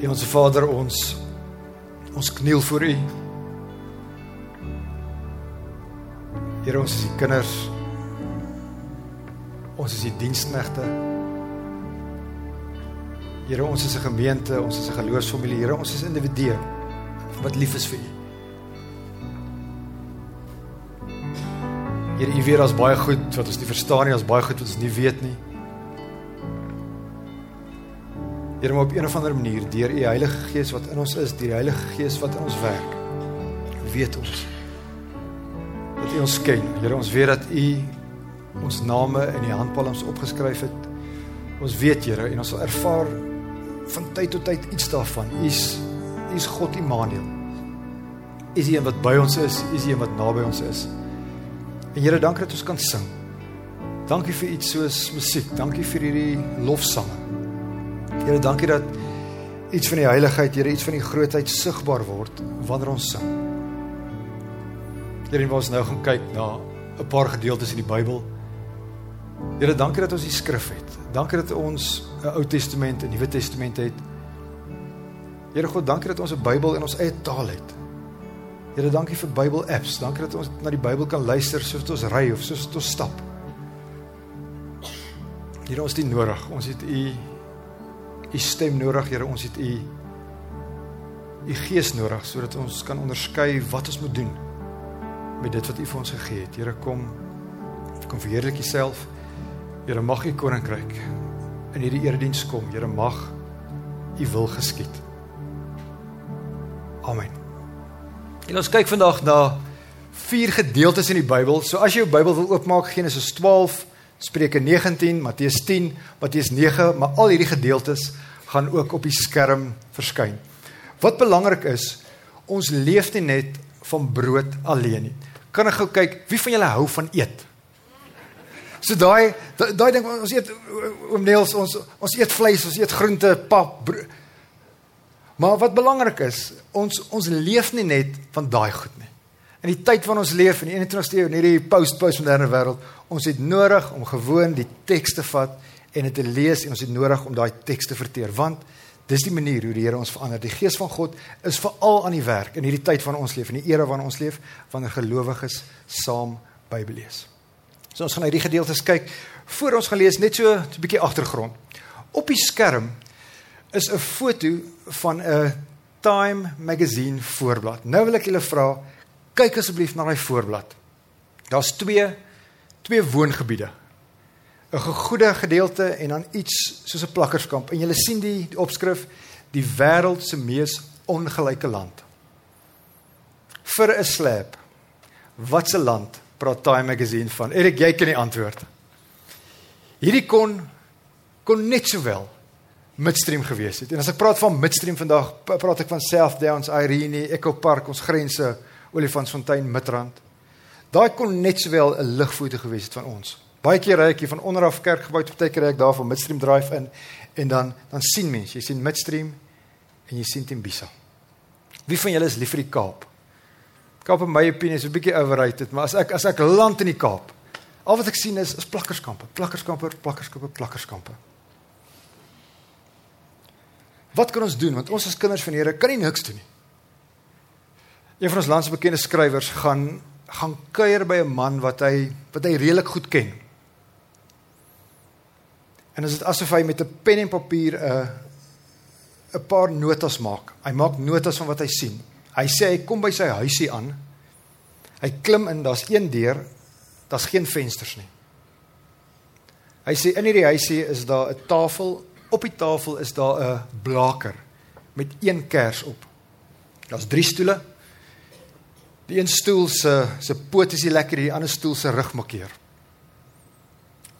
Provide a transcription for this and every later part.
Hemelse Vader, ons ons kniel voor U. Here, ons is die kinders. Ons is die diensknegte. Here, ons is 'n gemeente, ons is 'n geloofsfamilie. Here, ons is individue wat lief is vir U. Here, U weet daar's baie goed wat ons nie verstaan nie, daar's baie goed wat ons nie weet nie. Here, maar op 'n of ander manier deur U Heilige Gees wat in ons is, deur die Heilige Gees wat in ons werk, weet ons dat U ons ken. Here, ons weet dat U ons name in die handpalms opgeskryf het. Ons weet, Here, en ons sal ervaar van tyd tot tyd iets daarvan. U's U's God Immanuel. Is die een wat by ons is, is die een wat naby ons is. En Here, dankie dat ons kan sing. Dankie vir iets soos musiek. Dankie vir hierdie lofsange. Here, dankie dat iets van die heiligheid, Here, iets van die grootheid sigbaar word wanneer ons sing. Here, ons nou gaan kyk na 'n paar gedeeltes in die Bybel. Here, dankie dat ons die skrif het. Dankie dat ons 'n Ou Testament en 'n Nuwe Testament het. Here God, dankie dat ons 'n Bybel in ons eie taal het. Here, dankie vir Bybel apps. Dankie dat ons na die Bybel kan luister soos ons ry of soos ons stap. Here, ons U nodig. Ons het U U stem nodig, Here. Ons het U U Gees nodig sodat ons kan onderskei wat ons moet doen met dit wat U vir ons gegee het. Here, kom kom verheerlik Uself. Here, mag U koninkryk in hierdie erediens kom. Here, mag U wil geskied. Amen. En ons kyk vandag na vier gedeeltes in die Bybel. So as jy jou Bybel wil oopmaak, Genesis 12, Spreuke 19, Matteus 10, Matteus 9, maar al hierdie gedeeltes gaan ook op die skerm verskyn. Wat belangrik is, ons leef nie net van brood alleen nie. Kan ek gou kyk wie van julle hou van eet? So daai daai ding ons eet oom Neels ons ons eet vleis, ons eet groente, pap. Brood. Maar wat belangrik is, ons ons leef nie net van daai goed nie. In die tyd van ons leef in die 21ste eeu, in hierdie post-postmoderne wêreld, ons het nodig om gewoon die teks te vat en dit te lees en ons het nodig om daai teks te verteer want dis die manier hoe die Here ons verander. Die Gees van God is veral aan die werk in hierdie tyd van ons leef, in die era waarin ons leef, wanneer gelowiges saam Bybel lees. So ons gaan na hierdie gedeeltes kyk. Voor ons gaan lees net so 'n bietjie agtergrond. Op die skerm is 'n foto van 'n Time magazine voorblad. Nou wil ek julle vra, kyk asseblief na daai voorblad. Daar's twee twee woongebiede. 'n Gegoede gedeelte en dan iets soos 'n plakkerskamp. En julle sien die, die opskrif die wêreld se mees ongelyke land. Vir 'n slap. Wat 'n land praat Time magazine van? Erik, jy kan die antwoord. Hierdie kon kon net sowel midstream gewees het. En as ek praat van midstream vandag, praat ek van South Downs, Irene, Echo Park, ons grense, Olifantsfontein, Midrand. Daai kon net sowel 'n ligfoto gewees het van ons. Baie keer ry ek hier van onder af kerkgebou tot baie keer ry ek daar van Midstream Drive in en dan dan sien mense, jy sien Midstream en jy sien Tembisa. Wie van julle is lief vir die Kaap? Kaap in my opinie is 'n bietjie overrated, maar as ek as ek land in die Kaap, al wat ek sien is is plakkerskampe, plakkerskampe, plakkerskampe, plakkerskampe. Wat kan ons doen want ons as kinders van die Here kan nie niks doen nie. Een van ons land se bekende skrywers gaan gaan kuier by 'n man wat hy wat hy redelik goed ken. En dit is asof hy met 'n pen en papier 'n 'n paar notas maak. Hy maak notas van wat hy sien. Hy sê hy kom by sy huisie aan. Hy klim in, daar's een deur, daar's geen vensters nie. Hy sê in hierdie huisie is daar 'n tafel Op die tafel is daar 'n blaker met een kers op. Daar's drie stoele. Die een stoel se se poot is nie lekker, die ander stoel se rug makkeer.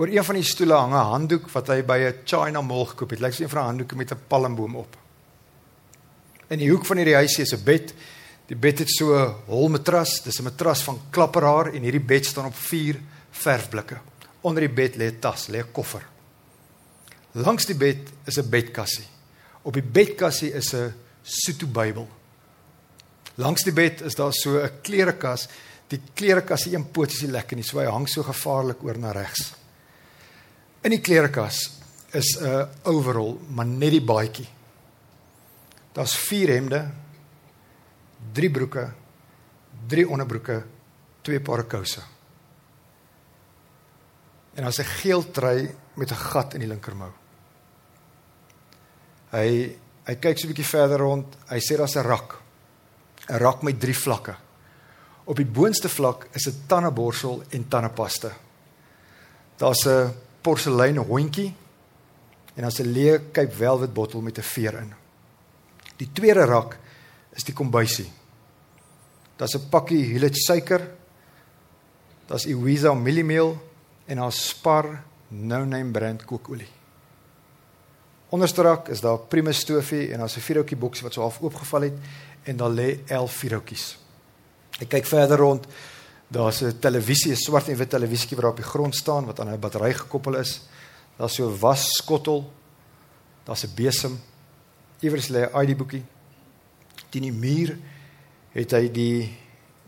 Oor een van die stoele hang 'n handdoek wat hy by 'n China Mall gekoop het. Lyk so 'n van 'n handdoeke met 'n palmboom op. In die hoek van hierdie huisie is 'n bed. Die bed het so 'n hol matras. Dis 'n matras van klapperhaar en hierdie bed staan op vier verfblikke. Onder die bed lê 'n tas, lê 'n koffer. Langs die bed is 'n bedkassie. Op die bedkassie is 'n Sotho Bybel. Langs die bed is daar so 'n klerekas. Die klerekas se een poot is nie lekker nie, so hy hang so gevaarlik oor na regs. In die klerekas is 'n overall, maar net die baadjie. Daar's 4 hemde, 3 broeke, 3 onderbroeke, 2 paar kouse. En daar's 'n geel trui met 'n gat in die linkermou. Hy hy kyk so 'n bietjie verder rond. Hy sê daar's 'n rak. Rak met 3 vlakke. Op die boonste vlak is 'n tandeborsel en tandepasta. Daar's 'n porselein hondjie en daar's 'n leë Cape Velvet bottel met 'n veer in. Die tweede rak is die kombuisie. Daar's 'n pakkie Hillet suiker. Daar's Iwiza mieliemeel en daar's Spar no name brand kookolie. Onderste rak is daar Primus stofie en daar's 'n vierhoutjie boksie wat so half oopgeval het en daar lê 11 vierhoutjies. Ek kyk verder rond. Daar's 'n televisie, 'n swart en wit televisietjie wat op die grond staan wat aan 'n battery gekoppel is. Daar's so 'n wasskottel. Daar's 'n besem. Iewers lê 'n ID-boekie. Teen die muur het hy die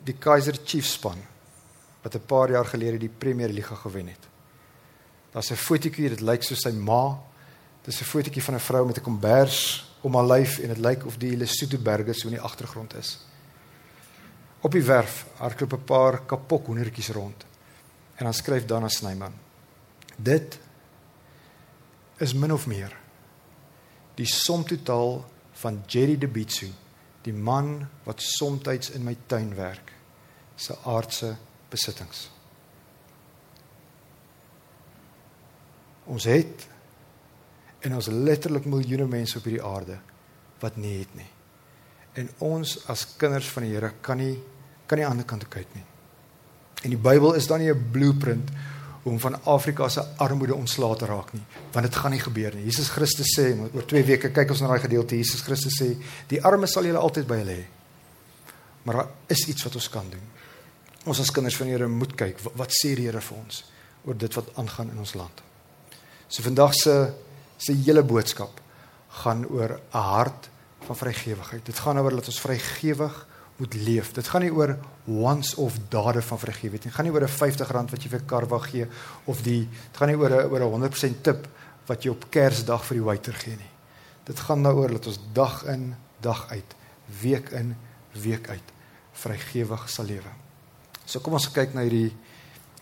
die Kaiser Chiefs span wat 'n paar jaar gelede die Premier League gewen het. Daar's 'n fotootjie, dit lyk soos sy ma. Dis 'n fotootjie van 'n vrou met 'n kombers om haar lyf en dit lyk of die Lesotho berge so in die agtergrond is. Op die werf hardloop 'n paar kapok hoendertjies rond. En dan skryf Dana Snyman: Dit is min of meer die som totaal van Jerry De Bitsu, die man wat soms in my tuin werk, se aardse besittings. Ons het en ons letterlik miljoene mense op hierdie aarde wat nie het nie. En ons as kinders van die Here kan nie kan nie aan die ander kant kyk nie. En die Bybel is dan nie 'n blueprint om van Afrika se armoede ontslae te raak nie, want dit gaan nie gebeur nie. Jesus Christus sê oor 2 weke kyk ons na daai gedeelte. Jesus Christus sê, "Die armes sal julle altyd by hulle hê." Maar daar is iets wat ons kan doen. Ons as kinders van die Here moet kyk wat sê die Here vir ons oor dit wat aangaan in ons land. So vandag se se hele boodskap gaan oor 'n hart van vrygewigheid. Dit gaan oor dat ons vrygewig moet leef. Dit gaan nie oor once of dade van vrygewigheid nie. Dit gaan nie oor 'n R50 wat jy vir karwa gee of die dit gaan nie oor 'n oor 'n 100% tip wat jy op Kersdag vir die waiter gee nie. Dit gaan daaroor dat ons dag in, dag uit, week in, week uit vrygewig sal lewe. So kom ons kyk na hierdie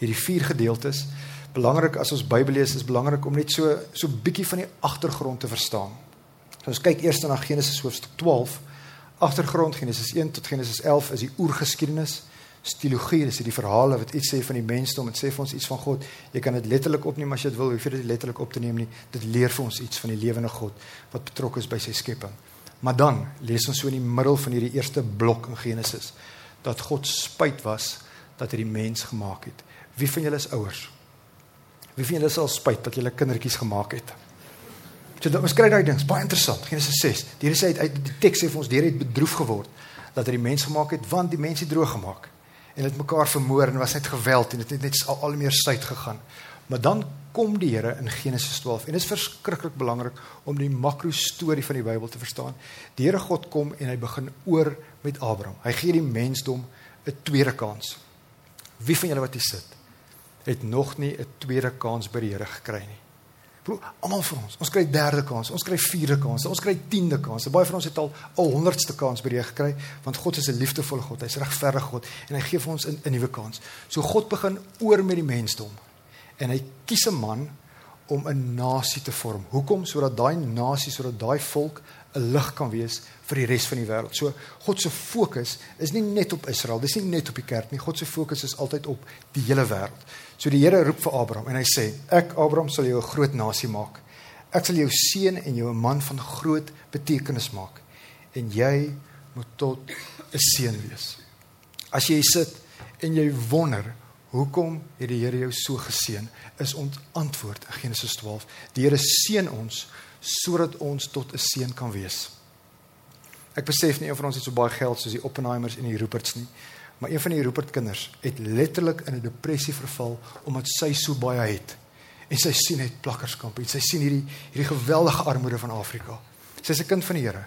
hierdie vier gedeeltes belangrik as ons Bybel lees is belangrik om net so so bietjie van die agtergrond te verstaan. So ons kyk eers na Genesis hoofstuk 12. Agtergrond Genesis 1 tot Genesis 11 is die oergeskiedenis. Stilogie, dis die verhale wat iets sê van die mensdom en sê vir ons iets van God. Jy kan dit letterlik opneem as jy dit wil, hoef jy dit letterlik op te neem nie. Dit leer vir ons iets van die lewende God wat betrokke is by sy skepping. Maar dan lees ons so in die middel van hierdie eerste blok in Genesis dat God spyt was dat hy die mens gemaak het. Wie van julle is ouers? Wie van julle sal spyt dat julle kindertjies gemaak het? So dit ons kry daai dings, baie interessant. Genesis 6. Die Here sê uit die teks sê vir ons Here het bedroef geword dat hy die mens gemaak het want die mens het droog gemaak en het mekaar vermoor en was net geweld en dit het net al, al meer suid gegaan. Maar dan kom die Here in Genesis 12 en dit is verskriklik belangrik om die makro storie van die Bybel te verstaan. Die Here God kom en hy begin oor met Abraham. Hy gee die mensdom 'n tweede kans. Wie van julle wat hier sit, het nog nie 'n tweede kans by die Here gekry nie. Bro, almal van ons, ons kry derde kans, ons kry vierde kans, ons kry tiende kans. Baie van ons het al al honderdste kans by die Here gekry, want God is 'n liefdevolle God, hy's regverdig God en hy gee vir ons 'n nuwe kans. So God begin oor met die mensdom en hy kies 'n man om 'n nasie te vorm. Hoekom? Sodat daai nasie, sodat daai volk 'n lig kan wees vir die res van die wêreld. So God se fokus is nie net op Israel, dis nie net op die kerk nie. God se fokus is altyd op die hele wêreld. So die Here roep vir Abraham en hy sê: "Ek Abraham sal jou 'n groot nasie maak. Ek sal jou seën en jou 'n man van groot betekenis maak en jy moet tot 'n seën wees." As jy sit en jy wonder Hoekom het die Here jou so geseën? Is ons antwoord in Genesis 12. Die Here seën ons sodat ons tot 'n seën kan wees. Ek besef nie een van ons het so baie geld soos die Oppenheimers en die Ruperts nie, maar een van die Rupert kinders het letterlik in 'n depressie verval omdat sy so baie het. En sy sien net plakkerskamp en sy sien hierdie hierdie geweldige armoede van Afrika. Sy's 'n kind van die Here.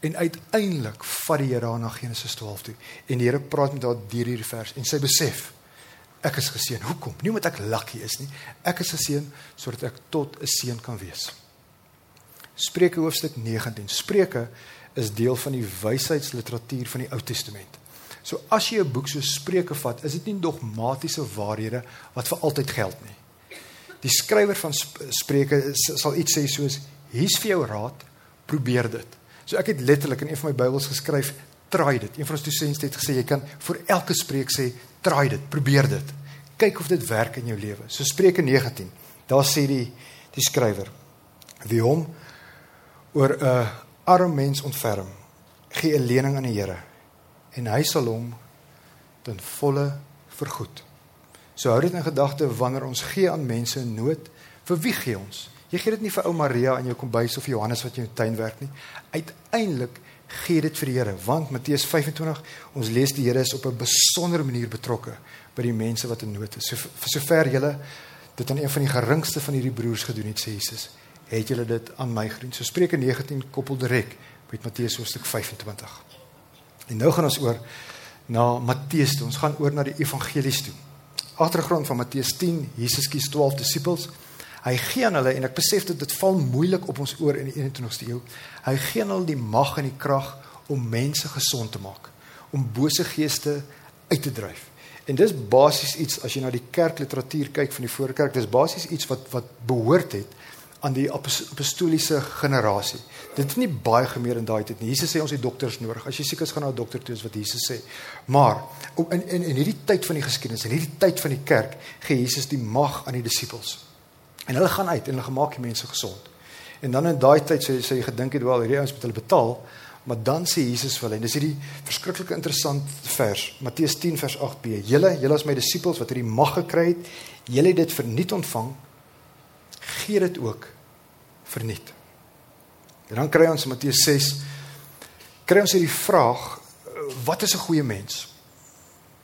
En uiteindelik vat die Here haar na Genesis 12 toe en die Here praat met haar deur hierdie vers en sy besef ek is geseën. Hoekom? Nie omdat ek lucky is nie. Ek is geseën sodat ek tot 'n seën kan wees. Spreuke hoofstuk 19. Spreuke is deel van die wysheidsliteratuur van die Ou Testament. So as jy 'n boek so Spreuke vat, is dit nie dogmatiese waarhede wat vir altyd geld nie. Die skrywer van Spreuke sal iets sê soos: "Hier's vir jou raad, probeer dit." So ek het letterlik in een van my Bybels geskryf: "Try dit." Een van ons dosente het gesê jy kan vir elke spreek sê: "Try dit, probeer dit." Kyk of dit werk in jou lewe. So Spreuke 19. Daar sê die die skrywer: "Wie hom oor 'n arm mens ontferm, gee 'n lening aan die Here." en hy sal hom ten volle vergoed. So hou dit in gedagte wanneer ons gee aan mense in nood, vir wie gee ons? Jy gee dit nie vir ou Maria in jou kombuis of Johannes wat in jou tuin werk nie. Uiteindelik gee dit vir die Here, want Matteus 25, ons lees die Here is op 'n besondere manier betrokke by die mense wat in nood is. So vir sover julle dit aan een van die geringste van hierdie broers gedoen het, sê Jesus, het julle dit aan my gedoen. So Spreuke 19 koppel direk met Matteus hoofstuk 25. En nou gaan ons oor na Matteus toe. Ons gaan oor na die evangelies toe. Agtergrond van Matteus 10, Jesus kies 12 disippels. Hy gee aan hulle en ek besef dit dit val moeilik op ons oor in die 21ste eeu. Hy gee aan hulle die mag en die krag om mense gesond te maak, om bose geeste uit te dryf. En dis basies iets as jy na die kerkliteratuur kyk van die voorkerk, dis basies iets wat wat behoort het aan die apostoliese generasie. Dit is nie baie gemeer in daai tyd nie. Jesus sê ons het dokters nodig. As jy siek is gaan na 'n dokter toe, is wat Jesus sê. Maar in in in hierdie tyd van die geskiedenis, in hierdie tyd van die kerk, gee Jesus die mag aan die disippels. En hulle gaan uit en hulle gemaak die mense gesond. En dan in daai tyd sê sê jy gedink het wel hierdie ouens moet hulle betaal, maar dan sê Jesus vir hulle en dis hierdie verskriklike interessant vers, Matteus 10 vers 8b. Julle, julle is my disippels wat hierdie mag gekry het. Julle het dit verniet ontvang. Gee dit ook verniet. En dan kry ons in Matteus 6 kry ons hierdie vraag wat is 'n goeie mens?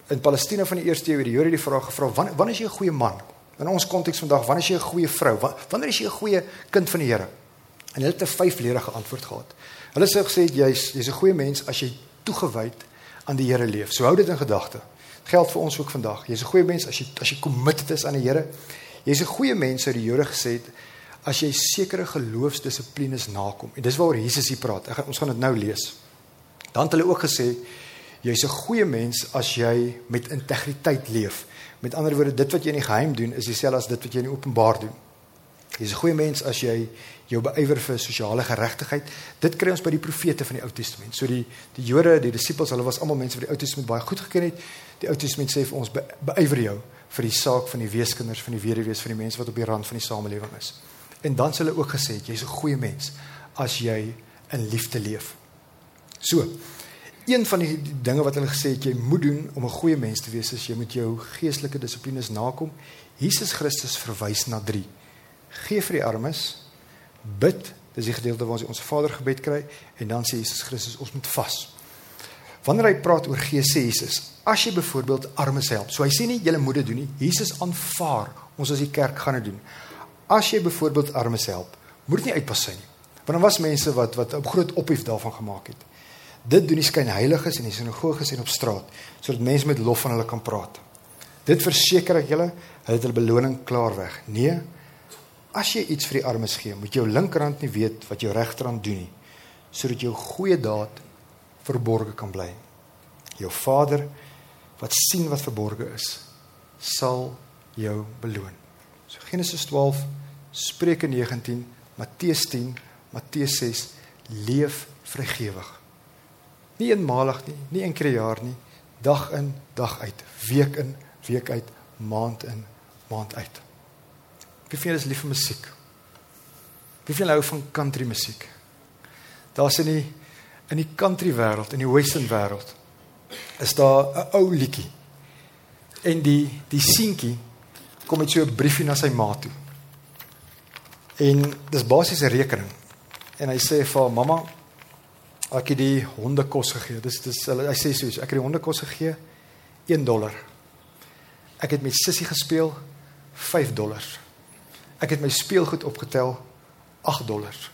In Palestina van die eerste eeu het die Jode die vraag gevra wanneer wanneer is jy 'n goeie man? In ons konteks vandag wanneer is jy 'n goeie vrou? Wanneer is jy 'n goeie kind van die Here? En hulle het 'n vyfledige antwoord gehad. Hulle sê gesê jy's jy's 'n goeie mens as jy toegewyd aan die Here leef. So hou dit in gedagte. Geld vir ons ook vandag. Jy's 'n goeie mens as jy as jy committed is aan die Here. Jy's 'n goeie mens, sou die Jode gesê het, as jy sekere geloofsdissiplines nakom. En dis waaroor Jesus hier praat. Ek ons gaan dit nou lees. Dan het hulle ook gesê jy's 'n goeie mens as jy met integriteit leef. Met ander woorde, dit wat jy in die geheim doen is dieselfde as dit wat jy in die openbaar doen. Jy's 'n goeie mens as jy jou beywer vir sosiale geregtigheid. Dit kry ons by die profete van die Ou Testament. So die die Jode, die disippels, hulle was almal mense wat die Ou Testament baie goed geken het. Die Ou Testament sê vir ons beywer jou vir die saak van die weeskinders, van die weduwees, van die mense wat op die rand van die samelewing is. En dan sê hulle ook gesê jy's 'n goeie mens as jy in liefde leef. So, een van die dinge wat hulle gesê het jy moet doen om 'n goeie mens te wees is jy moet jou geestelike dissiplines nakom. Jesus Christus verwys na 3. Geef vir die armes, bid, dis die gedeelte waar ons ons Vader gebed kry en dan sê Jesus Christus ons moet vas. Wanneer hy praat oor gee sê Jesus, as jy byvoorbeeld armes help. So hy sê nie jy moet dit doen nie. Jesus aanvaar ons as die kerk gaan dit doen as jy byvoorbeeld armes help, moet dit nie uitpas nie. Want dan was mense wat wat 'n groot ophief daarvan gemaak het. Dit doen die skynheiliges in die sinagoges en op straat sodat mense met lof van hulle kan praat. Dit verseker ek julle, hulle het hulle beloning klaar weg. Nee. As jy iets vir die armes gee, moet jou linkerhand nie weet wat jou regterhand doen nie, sodat jou goeie daad verborge kan bly. Jou Vader wat sien wat verborge is, sal jou beloon. So Genesis 12 Spreuke 19, Matteus 10, Matteus 6 leef vrygewig. Nie eenmalig nie, nie een keer per jaar nie, dag in, dag uit, week in, week uit, maand in, maand uit. Wie van julle is lief vir musiek? Wie van julle hou van country musiek? Daar's in die in die country wêreld, in die western wêreld, is daar 'n ou liedjie. En die die seentjie kom met so 'n briefie na sy ma toe. En dis basies 'n rekening. En hy sê vir haar mamma ek het die honde kos gegee. Dis dis hy sê so, ek het die honde kos gegee 1 dollar. Ek het met Sissie gespeel 5 dollar. Ek het my speelgoed opgetel 8 dollar.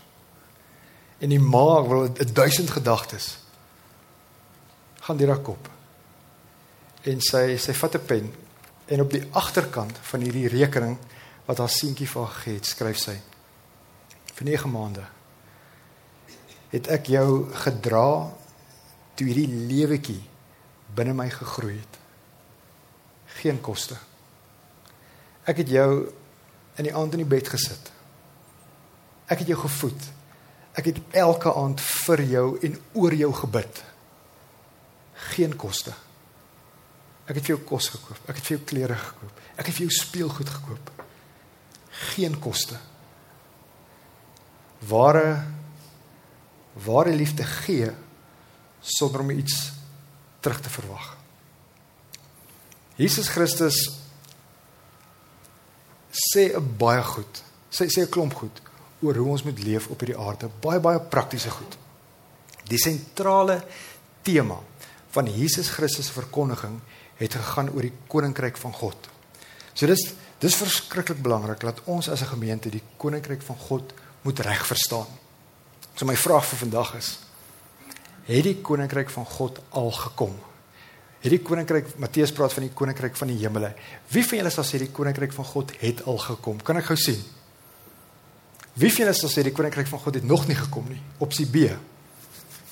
En die ma wil 1000 gedagtes gaan deur haar kop. En sy sy vat 'n pen en op die agterkant van hierdie rekening wat haar seentjie vir haar gegee het, skryf sy vir 9 maande het ek jou gedra toe hierdie lewetjie binne my gegroei het. Geen koste. Ek het jou in die aand in die bed gesit. Ek het jou gevoed. Ek het elke aand vir jou en oor jou gebid. Geen koste. Ek het vir jou kos gekoop. Ek het vir jou klere gekoop. Ek het vir jou speelgoed gekoop. Geen koste. Ware ware liefde gee sonder om iets terug te verwag. Jesus Christus sê 'n baie goed. Sê sê 'n klomp goed oor hoe ons moet leef op hierdie aarde. Baie baie praktiese goed. Die sentrale tema van Jesus Christus se verkondiging het gegaan oor die koninkryk van God. So dis dis verskriklik belangrik dat ons as 'n gemeente die koninkryk van God moet reg verstaan. So my vraag vir vandag is: het die koninkryk van God al gekom? Het die koninkryk Matteus praat van die koninkryk van die hemele. Wie van julle sal sê die koninkryk van God het al gekom? Kan ek gou sien? Wie van julle sal sê die koninkryk van God het nog nie gekom nie? Opsie B.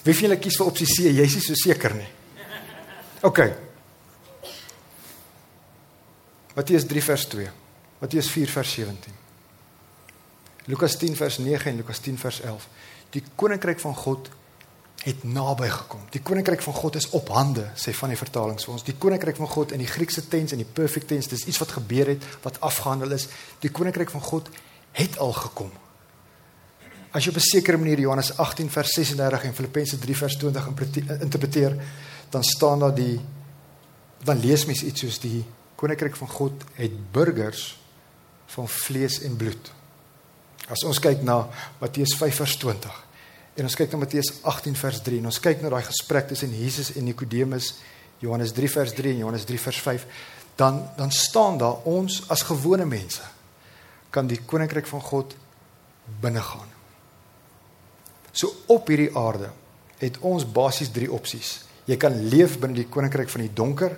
Wie van julle kies vir opsie C? Jy's nie so seker nie. OK. Matteus 3 vers 2. Matteus 4 vers 17. Lukas 10 vers 9 en Lukas 10 vers 11. Die koninkryk van God het naby gekom. Die koninkryk van God is op hande, sê van die vertalings vir ons. Die koninkryk van God in die Griekse tens en die perfect tense, dis iets wat gebeur het, wat afgehandel is. Die koninkryk van God het al gekom. As jy op 'n sekere manier Johannes 18 vers 36 en Filippense 3 vers 20 interpreteer, dan staan daar die dan lees mens iets soos die koninkryk van God het burgers van vlees en bloed. As ons kyk na Matteus 5 vers 20 en ons kyk na Matteus 18 vers 3 en ons kyk na daai gesprek tussen Jesus en Nikodemus Johannes 3 vers 3 en Johannes 3 vers 5 dan dan staan daar ons as gewone mense kan die koninkryk van God binne gaan. So op hierdie aarde het ons basies drie opsies. Jy kan leef binne die koninkryk van die donker.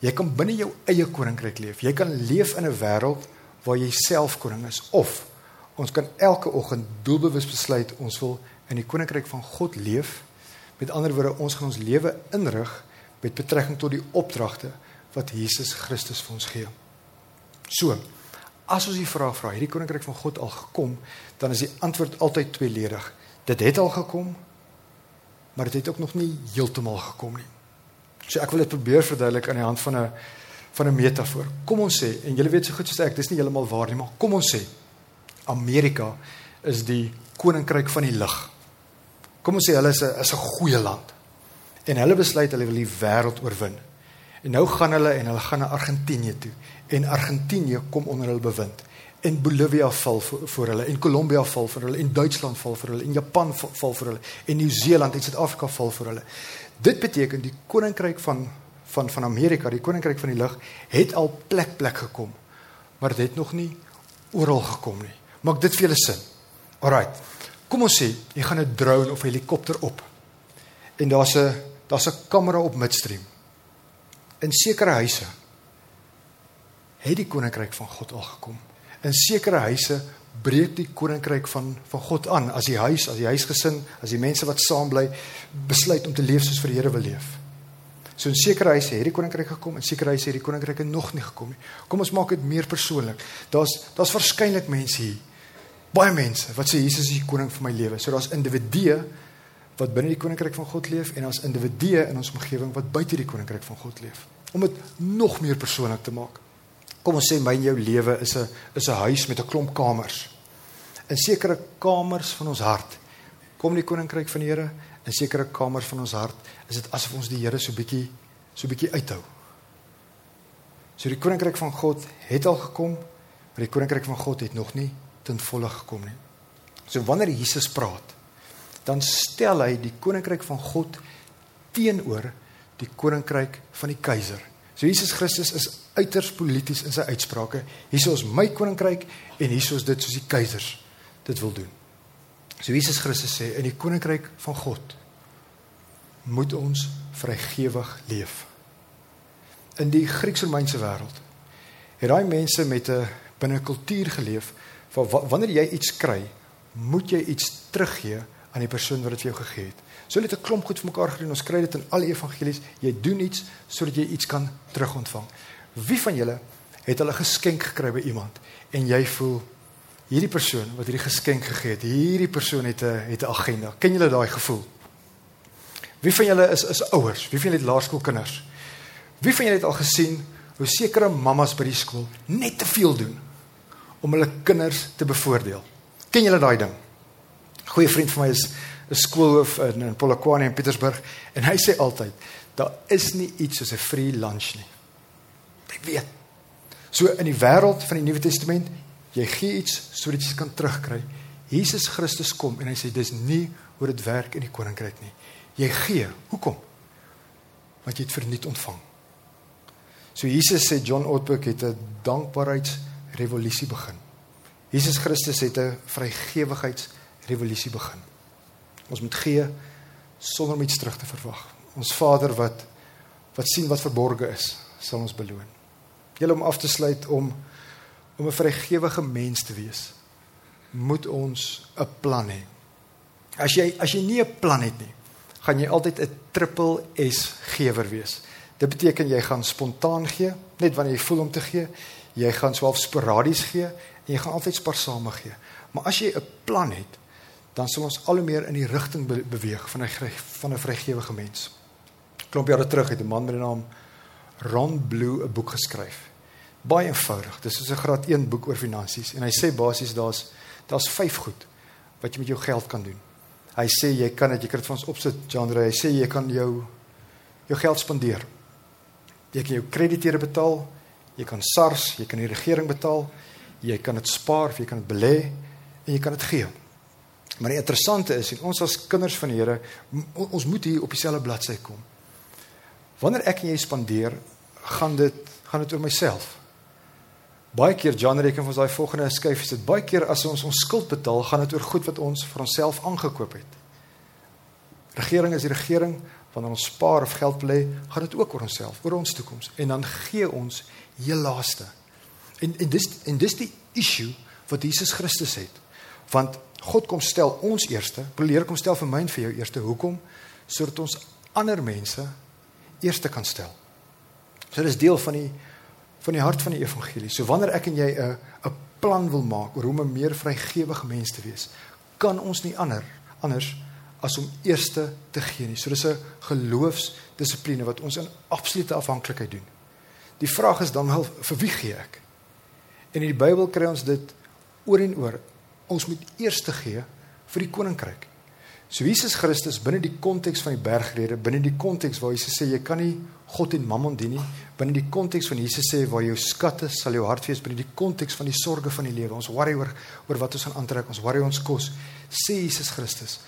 Jy kan binne jou eie koninkryk leef. Jy kan leef in 'n wêreld waar jy self koning is of ons kan elke oggend doelbewus besluit ons wil in die koninkryk van God leef. Met ander woorde, ons gaan ons lewe inrig met betrekking tot die opdragte wat Jesus Christus vir ons gee. So, as ons die vraag vra, hierdie koninkryk van God al gekom, dan is die antwoord altyd tweeledig. Dit het al gekom, maar dit het ook nog nie heeltemal gekom nie. So ek wil dit probeer verduidelik aan die hand van 'n van 'n metafoor. Kom ons sê en julle weet so goed soos ek, dis nie heeltemal waar nie, maar kom ons sê Amerika is die koninkryk van die lig. Kom ons sê hulle is 'n is 'n goeie land. En hulle besluit hulle wil die wêreld oorwin. En nou gaan hulle en hulle gaan na Argentinië toe en Argentinië kom onder hulle bewind en Bolivia val vir, vir hulle en Kolombia val vir hulle en Duitsland val vir hulle en Japan val, val vir hulle en Nieu-Seeland en Suid-Afrika val vir hulle. Dit beteken die koninkryk van van van Amerika, die koninkryk van die lig het al plek plek gekom. Maar dit het nog nie oral gekom nie. Maak dit vir julle sin. Alraight. Kom ons sê jy gaan 'n drone of helikopter op. En daar's 'n daar's 'n kamera op midstream. In sekere huise het die koninkryk van God al gekom in sekere huise breek die koninkryk van van God aan as die huis, as die huisgesin, as die mense wat saam bly besluit om te leef soos vir die Here wil leef. So in sekere huise het die koninkryk gekom en sekere huise het die koninkryk nog nie gekom nie. Kom ons maak dit meer persoonlik. Daar's daar's waarskynlik mense hier. Baie mense wat sê Jesus is die koning van my lewe. So daar's individue wat binne die koninkryk van God leef en ons individue in ons omgewing wat buite die koninkryk van God leef. Om dit nog meer persoonlik te maak. Kom ons sê my en jou lewe is 'n is 'n huis met 'n klomp kamers. In sekere kamers van ons hart kom die koninkryk van die Here. In sekere kamers van ons hart is dit asof ons die Here so bietjie so bietjie uithou. So die koninkryk van God het al gekom, maar die koninkryk van God het nog nie ten volle gekom nie. So wanneer Jesus praat, dan stel hy die koninkryk van God teenoor die koninkryk van die keiser. So Jesus Christus is uiters polities in sy uitsprake. Hier is my koninkryk en hier is dit soos die keisers dit wil doen. So Jesus Christus sê in die koninkryk van God moet ons vrygewig leef. In die Grieks-Romeinse wêreld het daai mense met 'n binne kultuur geleef van wanneer jy iets kry, moet jy iets teruggee aan die persoon wat dit vir jou gegee het. So hulle het 'n klomp goed vir mekaar gedoen. Ons kry dit in al die evangelies. Jy doen iets sodat jy iets kan terugontvang. Wie van julle het hulle geskenk gekry by iemand en jy voel hierdie persoon wat hierdie geskenk gegee het, hierdie persoon het 'n het 'n agenda. Ken julle daai gevoel? Wie van julle is is ouers? Wie van julle het laerskoolkinders? Wie van julle het al gesien hoe sekere mammas by die skool net te veel doen om hulle kinders te bevoordeel? Ken julle daai ding? Goeie vriend van my is 'n skoolhoof in in Polokwane in Pietersburg en hy sê altyd daar is nie iets soos 'n free lunch nie. Jy weet. So in die wêreld van die Nuwe Testament, jy gee iets sodat jy kan terugkry. Jesus Christus kom en hy sê dis nie hoe dit werk in die koninkryk nie. Jy gee. Hoekom? Want jy het verniet ontvang. So Jesus sê John Ortberg het 'n dankbaarheidsrevolusie begin. Jesus Christus het 'n vrygewigheidsrevolusie begin. Ons moet gee sonder om iets terug te verwag. Ons Vader wat wat sien wat verborge is, sal ons beloon. Julle om af te sluit om om 'n vrygewige mens te wees, moet ons 'n plan hê. As jy as jy nie 'n plan het nie, gaan jy altyd 'n triple S gewer wees. Dit beteken jy gaan spontaan gee, net wanneer jy voel om te gee. Jy gaan swaalf sporadies gee en jy gaan altyd spaarsame gee. Maar as jy 'n plan het, dan sal ons al hoe meer in die rigting be beweeg van 'n van 'n vrygewige mens. Klomp jare terug het 'n man met die naam Ron Blue 'n boek geskryf. Baie eenvoudig. Dis soos 'n graad 1 boek oor finansies en hy sê basies daar's daar's 5 goed wat jy met jou geld kan doen. Hy sê jy kan dit jy kan dit vir ons opsit genre. Hy sê jy kan jou jou geld spandeer. Jy kan jou krediteure betaal, jy kan SARS, jy kan die regering betaal, jy kan dit spaar, jy kan dit belê en jy kan dit gee. Maar die interessante is, ons as kinders van die Here, ons moet hier op dieselfde bladsy kom. Wanneer ek en jy spandeer, gaan dit gaan dit oor myself. Baie keer John reken vir ons daai volgende skuif is dit baie keer as ons ons skuld betaal, gaan dit oor goed wat ons vir onsself aangekoop het. Regering is die regering, wanneer ons spaar of geld belê, gaan dit ook oor onsself, oor ons toekoms en dan gee ons heel laaste. En en dis en dis die issue wat Jesus Christus het. Want God kom stel ons eerste, probeer kom stel vir my en vir jou eerste. Hoekom? Sodat ons ander mense eerste kan stel. So dis deel van die van die hart van die evangelie. So wanneer ek en jy 'n 'n plan wil maak oor hoe om 'n meer vrygewige mens te wees, kan ons nie ander anders as om eerste te gee nie. So dis 'n geloofsdissipline wat ons in absolute afhanklikheid doen. Die vraag is dan wel vir wie gee ek? En in die Bybel kry ons dit oor en oor. Ons moet eerste gee vir die koninkryk. So Jesus Christus binne die konteks van die bergrede, binne die konteks waar Jesus sê jy kan nie God en Mammon dien nie, binne die konteks van Jesus sê waar jou skatte sal jou hart wees, binne die konteks van die sorges van die lewe. Ons worry oor oor wat ons gaan aantrek, ons worry ons kos. Sê Jesus Christus,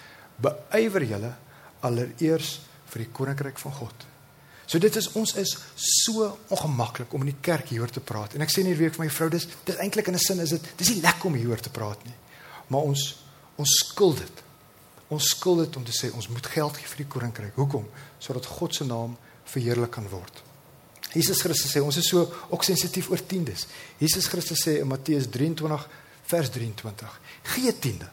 beywer julle allereers vir die koninkryk van God. So dit is ons is so ongemaklik om in die kerk hieroor te praat. En ek sê nie weer vir my vrou dis dis eintlik in 'n sin is dit dis nie lekker om hieroor te praat nie. Maar ons ons skuld dit. Ons skuld dit om te sê ons moet geld gee vir die koninkryk. Hoekom? Sodat God se naam verheerlik kan word. Jesus Christus sê ons is so ook sensitief oor tiendes. Jesus Christus sê in Matteus 23 vers 23: Gee tiende.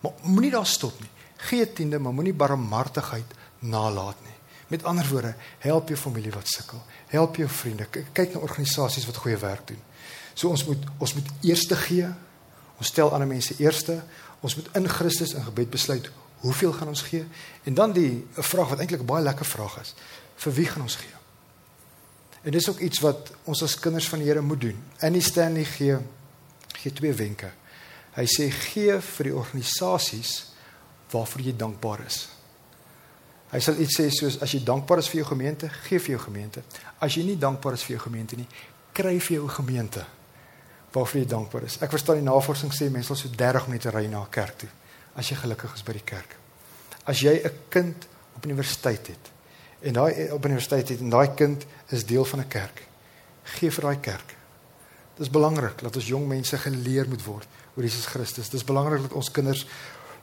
Maar moenie daar stop nie. Gee tiende, maar moenie barmhartigheid nalat nie. Met ander woorde, help jou familie wat sukkel. Help jou vriende. Kyk na organisasies wat goeie werk doen. So ons moet ons moet eerste gee. Ons stel ander mense eerste. Ons moet in Christus in gebed besluit hoeveel gaan ons gee? En dan die 'n vraag wat eintlik 'n baie lekker vraag is. Vir wie gaan ons gee? En dis ook iets wat ons as kinders van die Here moet doen. Annie Stanley gee gee twee wenke. Hy sê gee vir die organisasies waarvoor jy dankbaar is. Hy sal iets sê soos as jy dankbaar is vir jou gemeente, gee vir jou gemeente. As jy nie dankbaar is vir jou gemeente nie, kry vir jou gemeente waarvoor jy dankbaar is. Ek verstaan die navorsing sê mense sal so 30 minute ry na 'n kerk toe as jy gelukkig is by die kerk. As jy 'n kind op universiteit het en daai op universiteit het en daai kind is deel van 'n kerk, gee vir daai kerk. Dit is belangrik dat ons jong mense geleer moet word oor Jesus Christus. Dit is belangrik dat ons kinders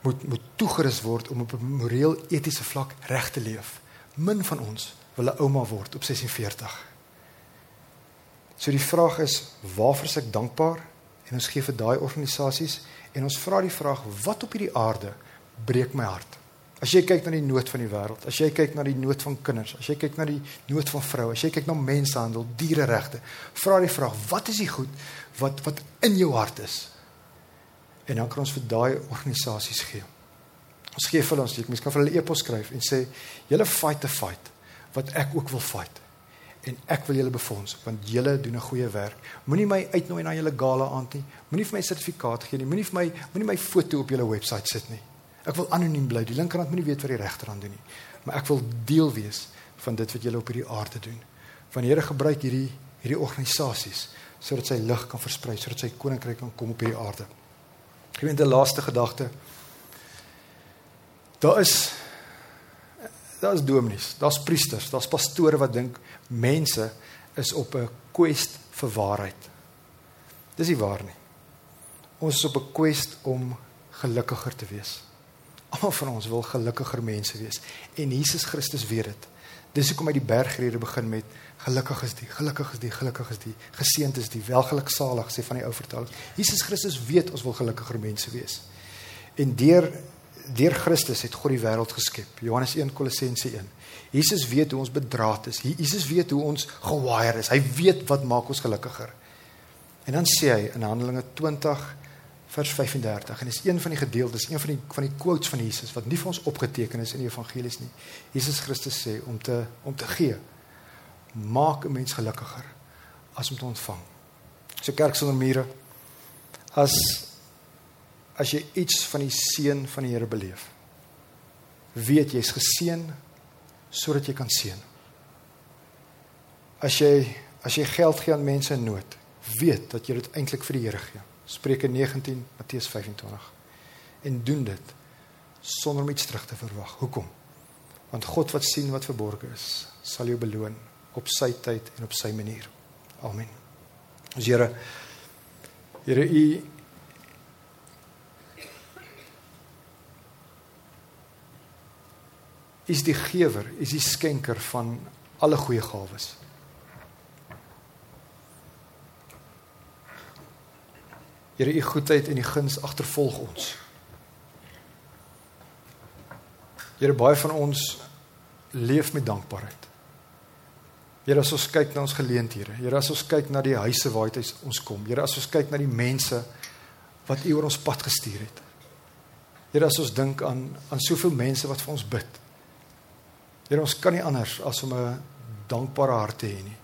moet moet toegerus word om op 'n moreel etiese vlak reg te leef. Min van ons wil 'n ouma word op 46. So die vraag is, waarvoor is ek dankbaar? En ons gee vir daai organisasies en ons vra die vraag, wat op hierdie aarde breek my hart. As jy kyk na die nood van die wêreld, as jy kyk na die nood van kinders, as jy kyk na die nood van vroue, as jy kyk na mensenhandel, diereregte, vra die vraag, wat is die goed wat wat in jou hart is? En dan kan ons vir daai organisasies gee. Ons gee vir ons, ek mens kan vir hulle e-pos skryf en sê, "Julle fight the fight wat ek ook wil fight." En ek wil julle befonds want julle doen 'n goeie werk. Moenie my uitnooi na julle gala aand nie. Moenie vir my sertifikaat gee nie. Moenie vir my moenie my foto op julle webwerf sit nie. Ek wil anoniem bly. Die linkerhand moenie weet wat die regterhand doen nie. Maar ek wil deel wees van dit wat julle op hierdie aarde doen. Van die Here gebruik hierdie hierdie organisasies sodat sy lig kan versprei, sodat sy koninkryk kan kom op hierdie aarde. Ek weet 'n laaste gedagte. Daar is daar's dominees, daar's priesters, daar's pastore wat dink mense is op 'n quest vir waarheid. Dis nie waar nie. Ons is op 'n quest om gelukkiger te wees. Almal van ons wil gelukkiger mense wees en Jesus Christus weet dit. Dis hoekom hy die bergrede begin met gelukkig is die, gelukkig is die, gelukkig is die, geseënd is die, welgeluksalig sê van die ou vertaling. Jesus Christus weet ons wil gelukkiger mense wees. En deur deur Christus het God die wêreld geskep. Johannes 1 Kolossense 1. Jesus weet hoe ons bedraad is. Jesus weet hoe ons gewire is. Hy weet wat maak ons gelukkiger. En dan sê hy in Handelinge 20 vers 35 en dis een van die gedeeltes, een van die van die quotes van Jesus wat nie vir ons opgeteken is in die evangelies nie. Jesus Christus sê om te om te gee maak 'n mens gelukkiger as om te ontvang. So kerk sonder mure as as jy iets van die seën van die Here beleef. Weet jy's geseën sodat jy kan seën. As jy as jy geld gee aan mense in nood, weet dat jy dit eintlik vir die Here gee. Spreuke 19 Matteus 25. En doen dit sonder om iets terug te verwag. Hoekom? Want God wat sien wat verborge is, sal jou beloon op sy tyd en op sy manier. Amen. Ons Here Here u is die gewer, is die skenker van alle goeie gawes. Here, u goedheid en u guns agtervolg ons. Here, baie van ons leef met dankbaarheid. Here, as ons kyk na ons geleenthede, Here, as ons kyk na die huise waaruit ons kom, Here, as ons kyk na die mense wat u oor ons pad gestuur het. Here, as ons dink aan aan soveel mense wat vir ons bid. Here ons kan nie anders as om 'n dankbare hart te hê nie.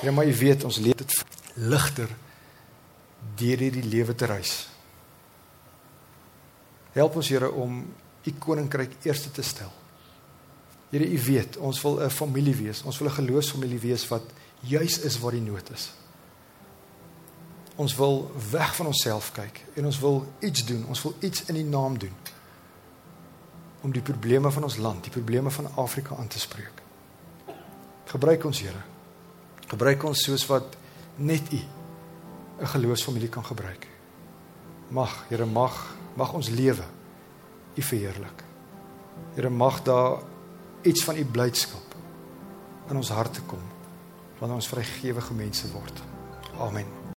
Here maar jy weet ons leef dit ligter deur hierdie lewe te reis. Help ons Here om u koninkryk eerste te stel. Here u weet ons wil 'n familie wees. Ons wil 'n geloofsfamilie wees wat juis is waar die nood is. Ons wil weg van onsself kyk en ons wil iets doen. Ons wil iets in u naam doen om die probleme van ons land, die probleme van Afrika aan te spreek. Gebruik ons, Here. Gebruik ons soos wat net U 'n geloofsfamilie kan gebruik. Mag, Here, mag mag ons lewe U verheerlik. Here, mag daar iets van U blydskap in ons harte kom wanneer ons vrygewige mense word. Amen.